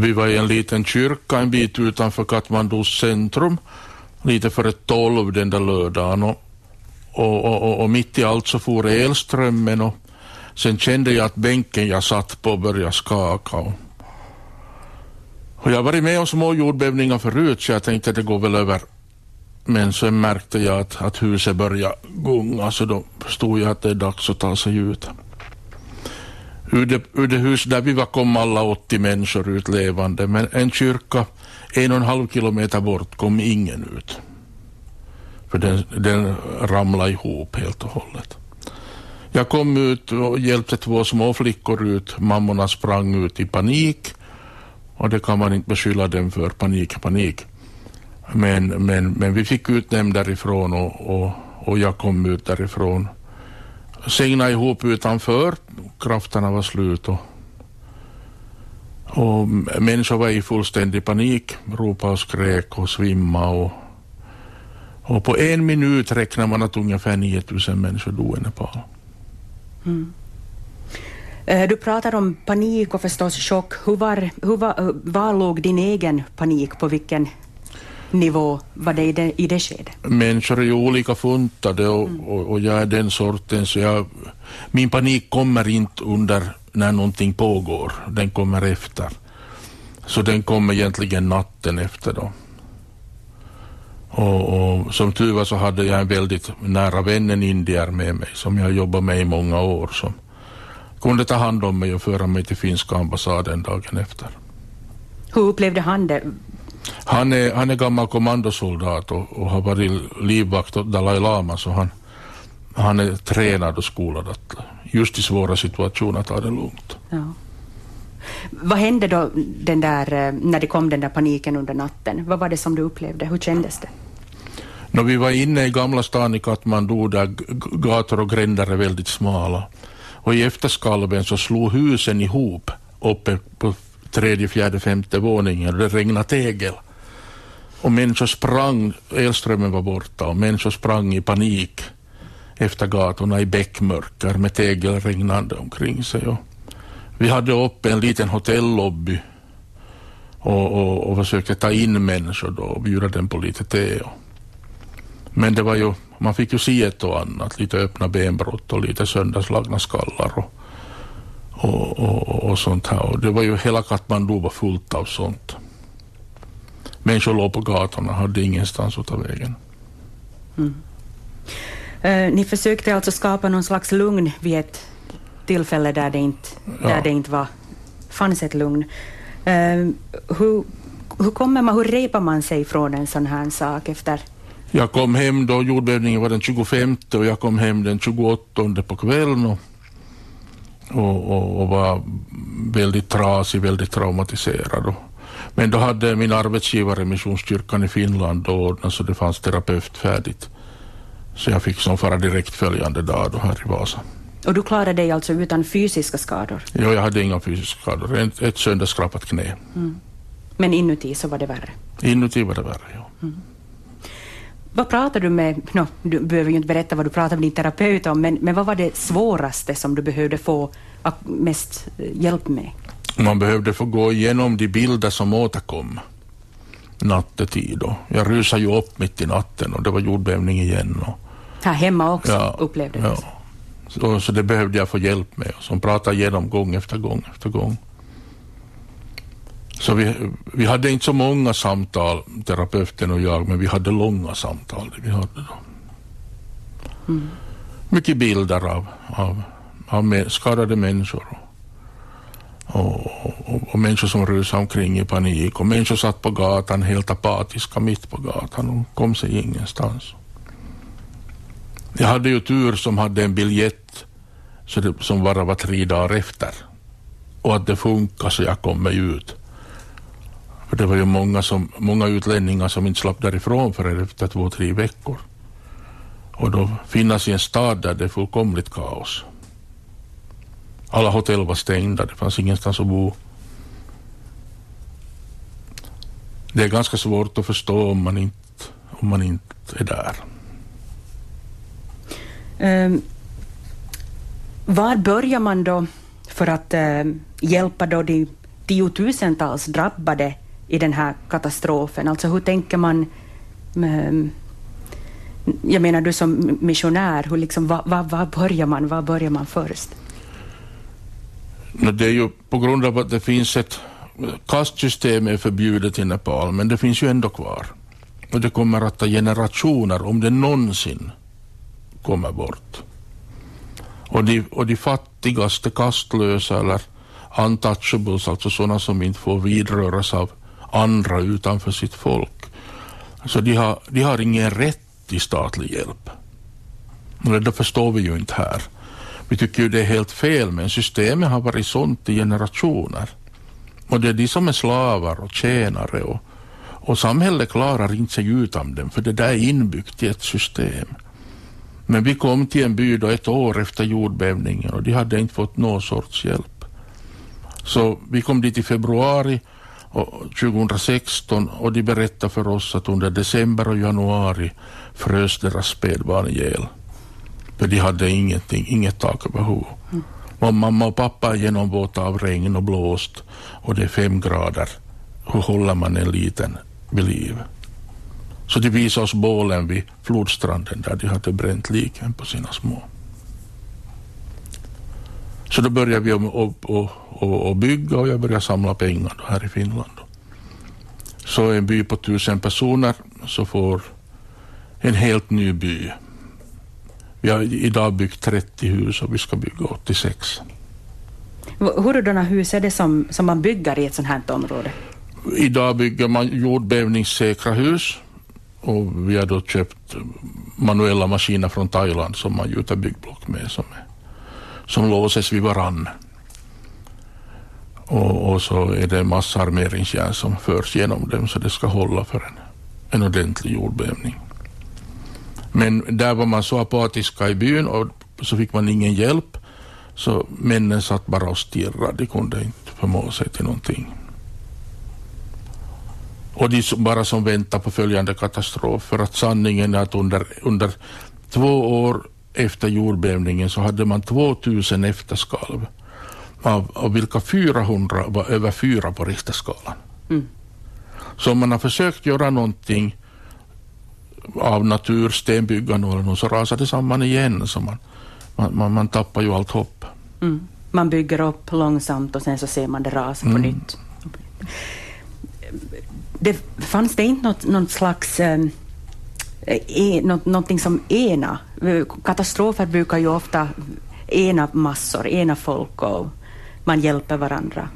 Vi var i en liten kyrka en bit utanför Katmandus centrum, lite före tolv den där lördagen. Och, och, och, och mitt i allt så for elströmmen och sen kände jag att bänken jag satt på började skaka. Och, och jag har varit med om små jordbävningar förut så jag tänkte att det går väl över. Men sen märkte jag att, att huset började gunga så då förstod jag att det är dags att ta sig ut. Ur det, ur det hus där vi var kom alla 80 människor ut levande men en kyrka en och en halv kilometer bort kom ingen ut. För den, den ramlade ihop helt och hållet. Jag kom ut och hjälpte två små flickor ut. Mammorna sprang ut i panik. Och det kan man inte beskylla dem för, panik, panik. Men, men, men vi fick ut dem därifrån och, och, och jag kom ut därifrån. Segnade ihop utanför, krafterna var slut och, och människor var i fullständig panik, ropade och skrek och svimma och, och på en minut räknar man att ungefär 9000 människor dog i Nepal. Mm. Eh, du pratar om panik och förstås chock. Hur var, hur var, eh, var låg din egen panik? På vilken nivå var det i det, i det skedet? Människor är ju olika funtade och, mm. och, och, jag är den sorten så jag, min panik kommer inte under när någonting pågår, den kommer efter. Så den kommer egentligen natten efter då. Och, och, som tur var så hade jag en väldigt nära vän, en indier med mig som jag jobbat med i många år som kunde ta hand om mig och föra mig till finska ambassaden dagen efter. Hur upplevde han det? Han är, han är gammal kommandosoldat och, och har varit livvakt åt Dalai Lama så han, han är tränad och skolad att just i svåra situationer ta det lugnt. Ja. Vad hände då den där, eh, när det kom den där paniken under natten? Vad var det som du upplevde? Hur kändes det? När vi var inne i Gamla stan i Katmandu där gator och gränder är väldigt smala och i efterskalven så slog husen ihop uppe på tredje, fjärde, femte våningen och det regnade tegel. Och människor sprang, elströmmen var borta och människor sprang i panik efter gatorna i bäckmörker med tegel regnande omkring sig. Och vi hade uppe en liten hotellobby och, och, och försökte ta in människor då och bjuda dem på lite te. Men det var ju, man fick ju se ett och annat, lite öppna benbrott och lite sönderslagna skallar och, och, och, och sånt här. Och det var ju hela Katmandu var fullt av sånt. Människor låg på gatorna, hade ingenstans att ta vägen. Mm. Uh, ni försökte alltså skapa någon slags lugn vid ett tillfälle där det inte, ja. där det inte var, fanns ett lugn. Uh, hur, hur, kommer man, hur repar man sig från en sån här sak efter jag kom hem då, jordbävningen var den 25 och jag kom hem den 28 på kvällen och, och, och, och var väldigt trasig, väldigt traumatiserad. Och, men då hade min arbetsgivare Missionskyrkan i Finland ordnat så det fanns terapeut färdigt. Så jag fick som fara direkt följande dag då här i Vasa. Och du klarade dig alltså utan fysiska skador? Ja, jag hade inga fysiska skador. Ett, ett sönderskrapat knä. Mm. Men inuti så var det värre? Inuti var det värre, ja. Mm. Vad pratar du med, no, du behöver ju inte berätta vad du pratar med din terapeut om, men, men vad var det svåraste som du behövde få mest eh, hjälp med? Man behövde få gå igenom de bilder som återkom nattetid. Och jag rusade ju upp mitt i natten och det var jordbävning igen. Och, Här hemma också ja, upplevde du? Ja. Så, så det behövde jag få hjälp med, som pratade igenom gång efter gång efter gång. Så vi, vi hade inte så många samtal, terapeuten och jag, men vi hade långa samtal. Vi hade då. Mm. Mycket bilder av, av, av skadade människor. Och, och, och, människor som rusade omkring i panik och människor satt på gatan helt apatiska mitt på gatan och kom sig ingenstans. Jag hade ju tur som hade en biljett så det, som bara var tre dagar efter och att det funkade så jag kom mig ut. För det var ju många, som, många utlänningar som inte slapp därifrån förrän efter två, tre veckor. Och då finnas i en stad där det är fullkomligt kaos. Alla hotell var stängda, det fanns ingenstans att bo. Det är ganska svårt att förstå om man inte, om man inte är där. Um, var börjar man då för att uh, hjälpa då de tiotusentals drabbade i den här katastrofen. Alltså hur tänker man um, jag menar du som missionär, hur liksom, var, var, var, börjar man, var börjar man först? Det är ju på grund av att det finns ett kastsystem är förbjudet i Nepal, men det finns ju ändå kvar. Och det kommer att ta generationer om det någonsin kommer bort. Och de, och de fattigaste, kastlösa eller untouchables, alltså sådana som inte får vidröras av andra utanför sitt folk. Så de har, de har ingen rätt till statlig hjälp. Och det förstår vi ju inte här. Vi tycker ju det är helt fel, men systemet har varit sånt i generationer. Och det är de som är slavar och tjänare och, och samhället klarar inte sig utan dem, för det där är inbyggt i ett system. Men vi kom till en by då ett år efter jordbävningen och de hade inte fått någon sorts hjälp. Så vi kom dit i februari 2016 och de berättade för oss att under december och januari frös deras spädbarn ihjäl. För de hade ingenting, inget tak över huvudet. Mm. Och mamma och pappa är genomvåta av regn och blåst och det är fem grader. Hur håller man en liten vid liv? Så de visade oss bålen vid flodstranden där de hade bränt liken på sina små. Så då började vi att bygga och jag började samla pengar här i Finland. Så en by på tusen personer så får en helt ny by. Vi har idag byggt 30 hus och vi ska bygga 86. Hurdana hus är det som, som man bygger i ett sånt här område? Idag bygger man jordbävningssäkra hus och vi har då köpt manuella maskiner från Thailand som man gjuter byggblock med som, är, som låses vid varann. Och, och, så är det massa armeringsjärn som förs genom dem så det ska hålla för en, en ordentlig jordbävning. Men där var man så apatiska i byn och så fick man ingen hjälp. Så männen satt bara och stirrade, de kunde inte förmå sig till någonting. Och de bara som väntar på följande katastrof. För att sanningen är att under, under två år efter jordbävningen så hade man 2000 efterskalv. Av, av vilka 400 var över fyra på Richterskalan. Mm. Så om man har försökt göra någonting av natur, stenbyggande eller något, så rasar det samman igen. Så man, man, man, man tappar ju allt hopp. Mm. Man bygger upp långsamt och sen så ser man det rasa mm. på nytt. Det, fanns det inte något, något slags eh, e, något, någonting som ena? Katastrofer brukar ju ofta ena massor, ena folk och man hjälper varandra.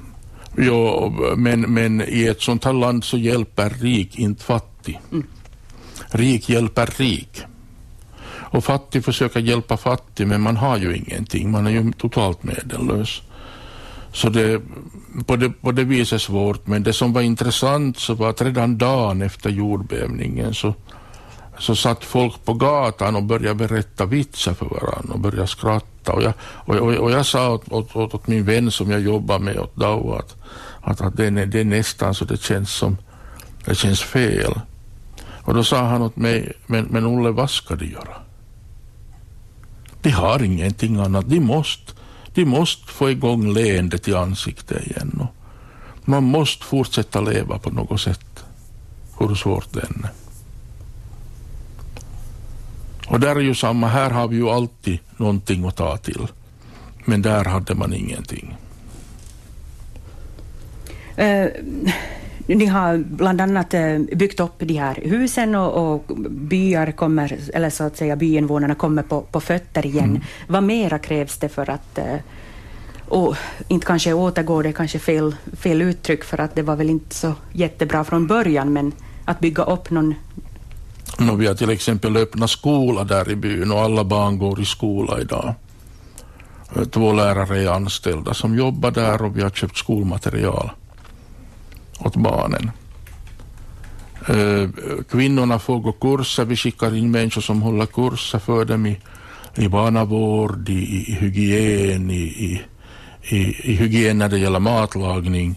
Jo, men, men i ett sånt här land så hjälper rik, inte fattig. Mm. Rik hjälper rik. Och fattig försöker hjälpa fattig, men man har ju ingenting. Man är ju totalt medellös. Så det, på, det, på det viset svårt. Men det som var intressant så var att redan dagen efter jordbävningen så, så satt folk på gatan och började berätta vitsar för varandra och började skratta. Och jag, och, och, och jag sa åt, åt, åt, åt, min vän som jag jobbar med, åt Dao, att, att, att det, är, det är nästan så det känns som det känns fel. Och då sa han åt mig, men, men Olle, vad ska de göra? De har ingenting annat. De måste, de måste få igång leendet i ansiktet igen. Och man måste fortsätta leva på något sätt, hur svårt det än är. Och där är ju samma, här har vi ju alltid någonting att ta till. Men där hade man ingenting. Uh, ni har bland annat eh, byggt upp de här husen och, och byar kommer, eller så att säga byinvånarna kommer på, på fötter igen. Mm. Vad mera krävs det för att eh, och inte kanske återgå, det är kanske fel, fel uttryck för att det var väl inte så jättebra från början, men att bygga upp någon... No, vi har till exempel öppnat skola där i byn och alla barn går i skola idag. Två lärare är anställda som jobbar där och vi har köpt skolmaterial åt barnen. Eh, kvinnorna får gå kurser, vi skickar in människor som håller kurser för dem i, i barnavård, i, i hygien, i, i, i, hygien när det gäller matlagning.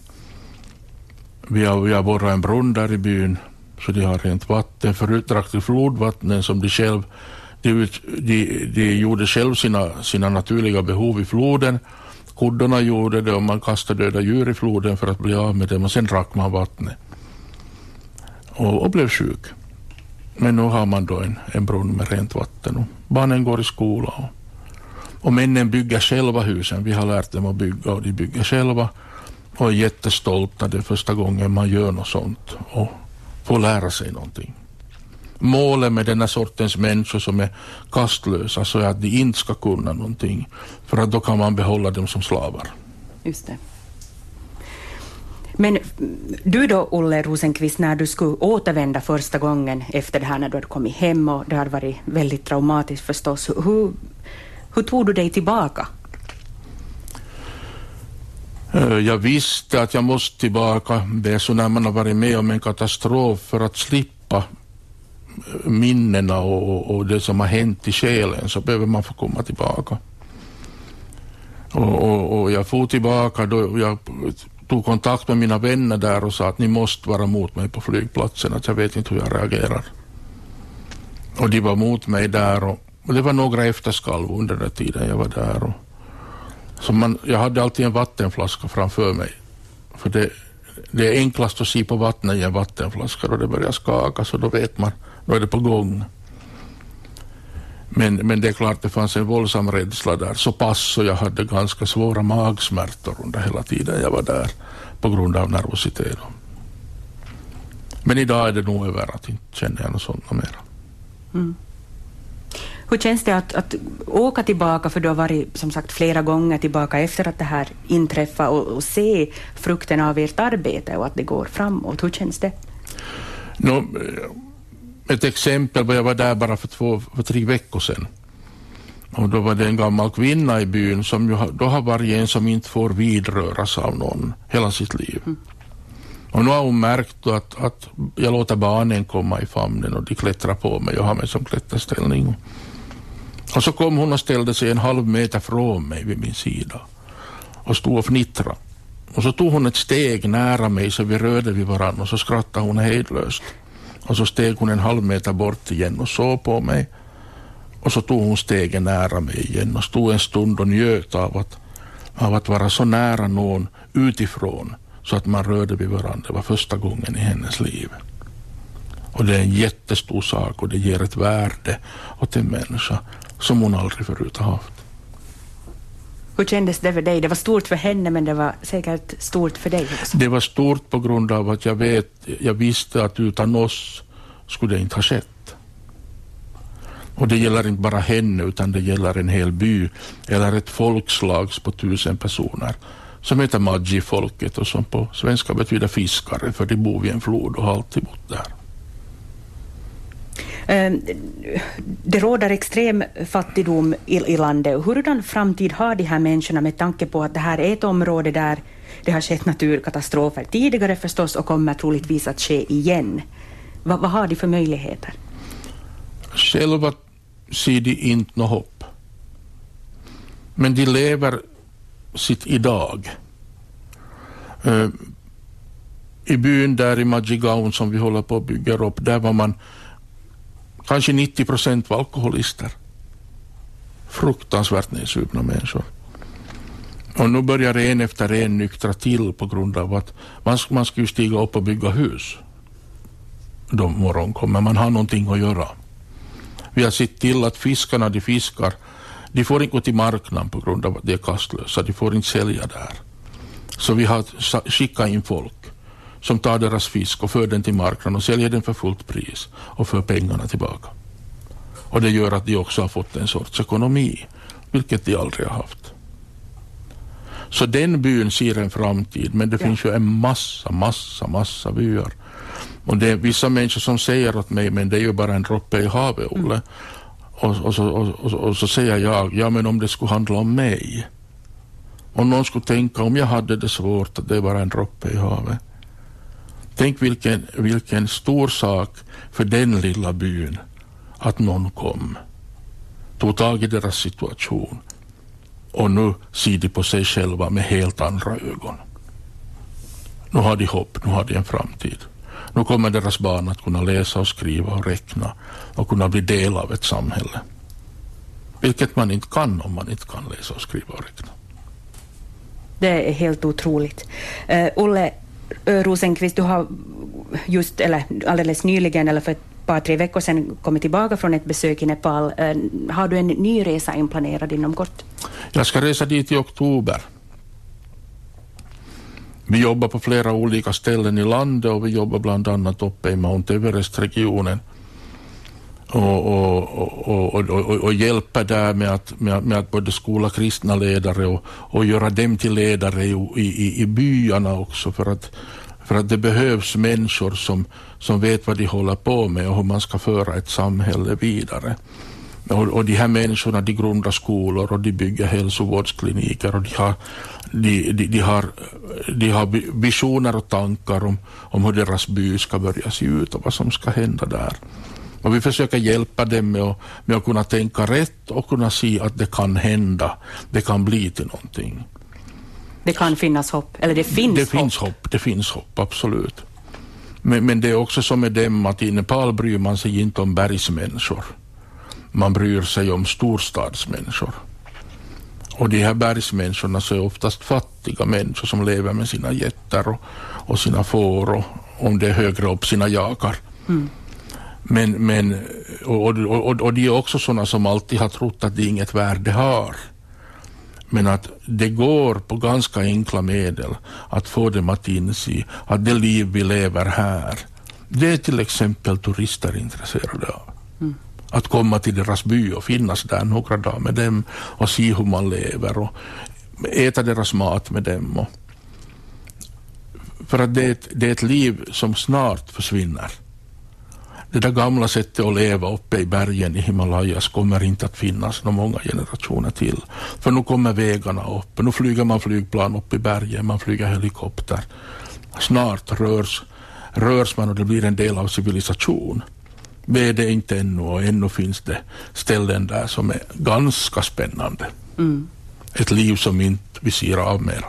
Vi har, vi har borrat en brunn där i byn så de har rent vatten. Förut drack de flodvattnen som de själv de, de, de gjorde själv sina, sina naturliga behov i floden kuddorna gjorde det och man kastade döda djur i floden för att bli av med dem och sen drack man vattnet och, och blev sjuk. Men nu har man då en, en brunn med rent vatten och barnen går i skola och, och männen bygger själva husen. Vi har lärt dem att bygga och de bygger själva och är jättestolta det är första gången man gör något sånt och får lära sig någonting. Målet med den här sortens människor som är kastlösa så är att de inte ska kunna någonting för att då kan man behålla dem som slavar. Just det. Men du då, Olle Rosenqvist, när du skulle återvända första gången efter det här när du hade kommit hem och det hade varit väldigt traumatiskt förstås, hur, hur tog du dig tillbaka? Eh, jag visste att jag måste tillbaka. Det är så när man har varit med om en katastrof för att slippa minnena och, och det som har hänt i själen så behöver man få komma tillbaka. Och, och, och jag får tillbaka då jag tog kontakt med mina vänner där och sa att ni måste vara mot mig på flygplatsen, att jag vet inte hur jag reagerar. Och de var mot mig där och, och det var några efterskalv under den tiden jag var där. Och, så man, jag hade alltid en vattenflaska framför mig. För det, det är enklast att se på vattnet i en vattenflaska och det börjar skaka så då vet man, då är det på gång. Men, men det är klart det fanns en våldsam rädsla där, så pass så jag hade ganska svåra magsmärtor under hela tiden jag var där på grund av nervositet. Men idag är det nog över att inte känner jag något sånt mer. Mm. Hur känns det att, att åka tillbaka, för du har varit som sagt flera gånger tillbaka efter att det här inträffade och, och se frukten av ert arbete och att det går framåt? Hur känns det? No, ett exempel jag var där bara för, två, för tre veckor sedan. Och då var det en gammal kvinna i byn som ju, då har varit en som inte får vidröras av någon hela sitt liv. Mm. Och nu har hon märkt att, att jag låter barnen komma i famnen och de klättrar på mig och har mig som klätterställning. Och så kom hon och ställde sig en halv meter från mig vid min sida och stod och fnittrade. Och så tog hon ett steg nära mig så vi rörde vid varandra och så skrattade hon hejdlöst. Och så steg hon en halv meter bort igen och såg på mig. Och så tog hon stegen nära mig igen och stod en stund och njöt av att, av att vara så nära någon utifrån så att man rörde vid varandra. Det var första gången i hennes liv. Och det är en jättestor sak och det ger ett värde åt en människa som hon aldrig förut har haft. Hur kändes det för dig? Det var stort för henne, men det var säkert stort för dig också. Det var stort på grund av att jag, vet, jag visste att utan oss skulle det inte ha skett. Och det gäller inte bara henne, utan det gäller en hel by eller ett folkslag på tusen personer som heter Maggi-folket och som på svenska betyder fiskare, för de bor vid en flod och har alltid bott där. Ehm, det råder extrem fattigdom i, landet. Hurdan framtid har de här människorna med tanke på att det här är ett område där det har skett naturkatastrofer tidigare förstås och kommer troligtvis att ske igen. Vad, vad har de för möjligheter? Själva ser de inte något hopp. Men de lever sitt idag. Ehm, I byn där i Majigaon som vi håller på att bygga upp, där var man Kanske 90 procent var alkoholister. Fruktansvärt nedsupna människor. Och nu börjar en efter en nyktra till på grund av att man, man ska ju stiga upp och bygga hus. De morgon kommer man har någonting att göra. Vi har sett till att fiskarna de fiskar, de får inte gå till marknaden på grund av att de är kastlösa. De får inte sälja där. Så vi har skickat in folk som tar deras fisk och för den till marknaden och säljer den för fullt pris och för pengarna tillbaka. Och det gör att de också har fått en sorts ekonomi, vilket de aldrig har haft. Så den byn ser en framtid, men det ja. finns ju en massa, massa, massa byar. Och det är vissa människor som säger åt mig, men det är ju bara en droppe i havet, Olle. Mm. Och, och, så, och, och, så säger jag, ja men om det skulle handla om mig. Om någon skulle tänka, om jag hade det svårt, att det är bara en droppe i havet. Tänk vilken, vilken stor sak för den lilla byn att någon kom, tog tag i deras situation och nu ser de på sig själva med helt andra ögon. Nu har de hopp, nu har de en framtid. Nu kommer deras barn att kunna läsa och skriva och räkna och kunna bli del av ett samhälle. Vilket man inte kan om man inte kan läsa och skriva och räkna. Det är helt otroligt. Uh, Olle Rosenqvist, du har just, eller alldeles nyligen, eller för ett par, tre veckor sedan kommit tillbaka från ett besök i Nepal. Har du en ny resa inplanerad inom kort? Jag ska resa dit i oktober. Vi jobbar på flera olika ställen i landet och vi jobbar bland annat uppe i Mount Everest-regionen och, och, och, och, hjälpa där med att, med, med, att både skola kristna ledare och, och göra dem till ledare i, i, i byarna också för att, för att det behövs människor som, som vet vad de håller på med och hur man ska föra ett samhälle vidare. Och, och de här människorna de grundar skolor och de bygger hälsovårdskliniker och de har, de, de, de har, de har visioner och tankar om, om hur deras by ska börja se ut och vad som ska hända där. Och vi försöker hjälpa dem med att, med att kunna tänka rätt och kunna se att det kan hända, det kan bli till någonting. Det kan finnas hopp, eller det finns det hopp? Finns hopp det finns hopp, absolut. Men, men det är också som med dem att i Nepal bryr man sig inte om bergsmänniskor. Man bryr sig om storstadsmänniskor. Och de här bergsmänniskorna så är oftast fattiga människor som lever med sina getter och, och sina får och om det är högre upp sina jakar. Mm. Men, men, och, och, och, och de är också sådana som alltid har trott att det inget värde har. Men att det går på ganska enkla medel att få dem att inse att det liv vi lever här, det är till exempel turister intresserade av. Mm. Att komma till deras by och finnas där några dagar med dem och se hur man lever och äta deras mat med dem. Och för att det är, ett, det är ett liv som snart försvinner det där gamla sättet att leva uppe i bergen i Himalayas kommer inte att finnas några många generationer till. För nu kommer vägarna upp, nu flyger man flygplan upp i bergen, man flyger helikopter. Snart rörs, rörs man och det blir en del av civilisation. Det är det inte ännu och ännu finns det ställen där som är ganska spännande. Mm. Ett liv som inte vi ser av mer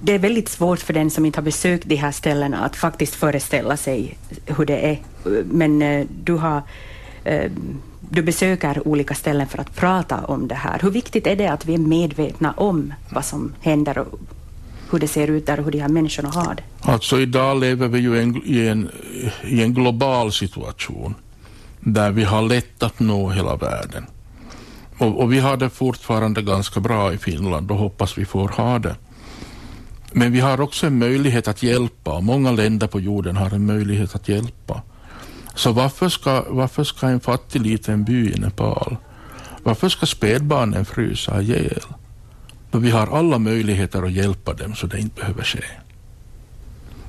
det är väldigt svårt för den som inte har besökt de här ställena att faktiskt föreställa sig hur det är. Men eh, du, har, eh, du besöker olika ställen för att prata om det här. Hur viktigt är det att vi är medvetna om vad som händer och hur det ser ut där och hur de här människorna har det? Alltså idag lever vi ju en, i, en, i en global situation där vi har lätt att nå hela världen. Och, och vi har det fortfarande ganska bra i Finland och hoppas vi får ha det. Men vi har också en möjlighet att hjälpa och många länder på jorden har en möjlighet att hjälpa. Så varför ska, varför ska en fattig liten by i Nepal, varför ska spädbarnen frysa ihjäl? Då vi har alla möjligheter att hjälpa dem så det inte behöver ske.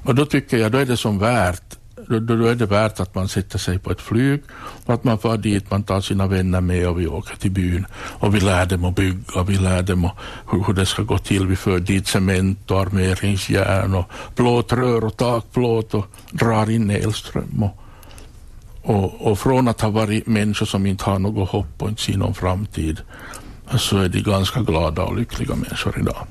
Och då tycker jag, då är det som värt då, då är det värt att man sätter sig på ett flyg och att man far dit, man tar sina vänner med och vi åker till byn och vi lär dem att bygga, vi lär dem hur, hur det ska gå till. Vi för dit cement och armeringsjärn och plåtrör och takplåt och drar in elström. Och, och, och från att ha varit människor som inte har något hopp och inte ser någon framtid så är de ganska glada och lyckliga människor idag.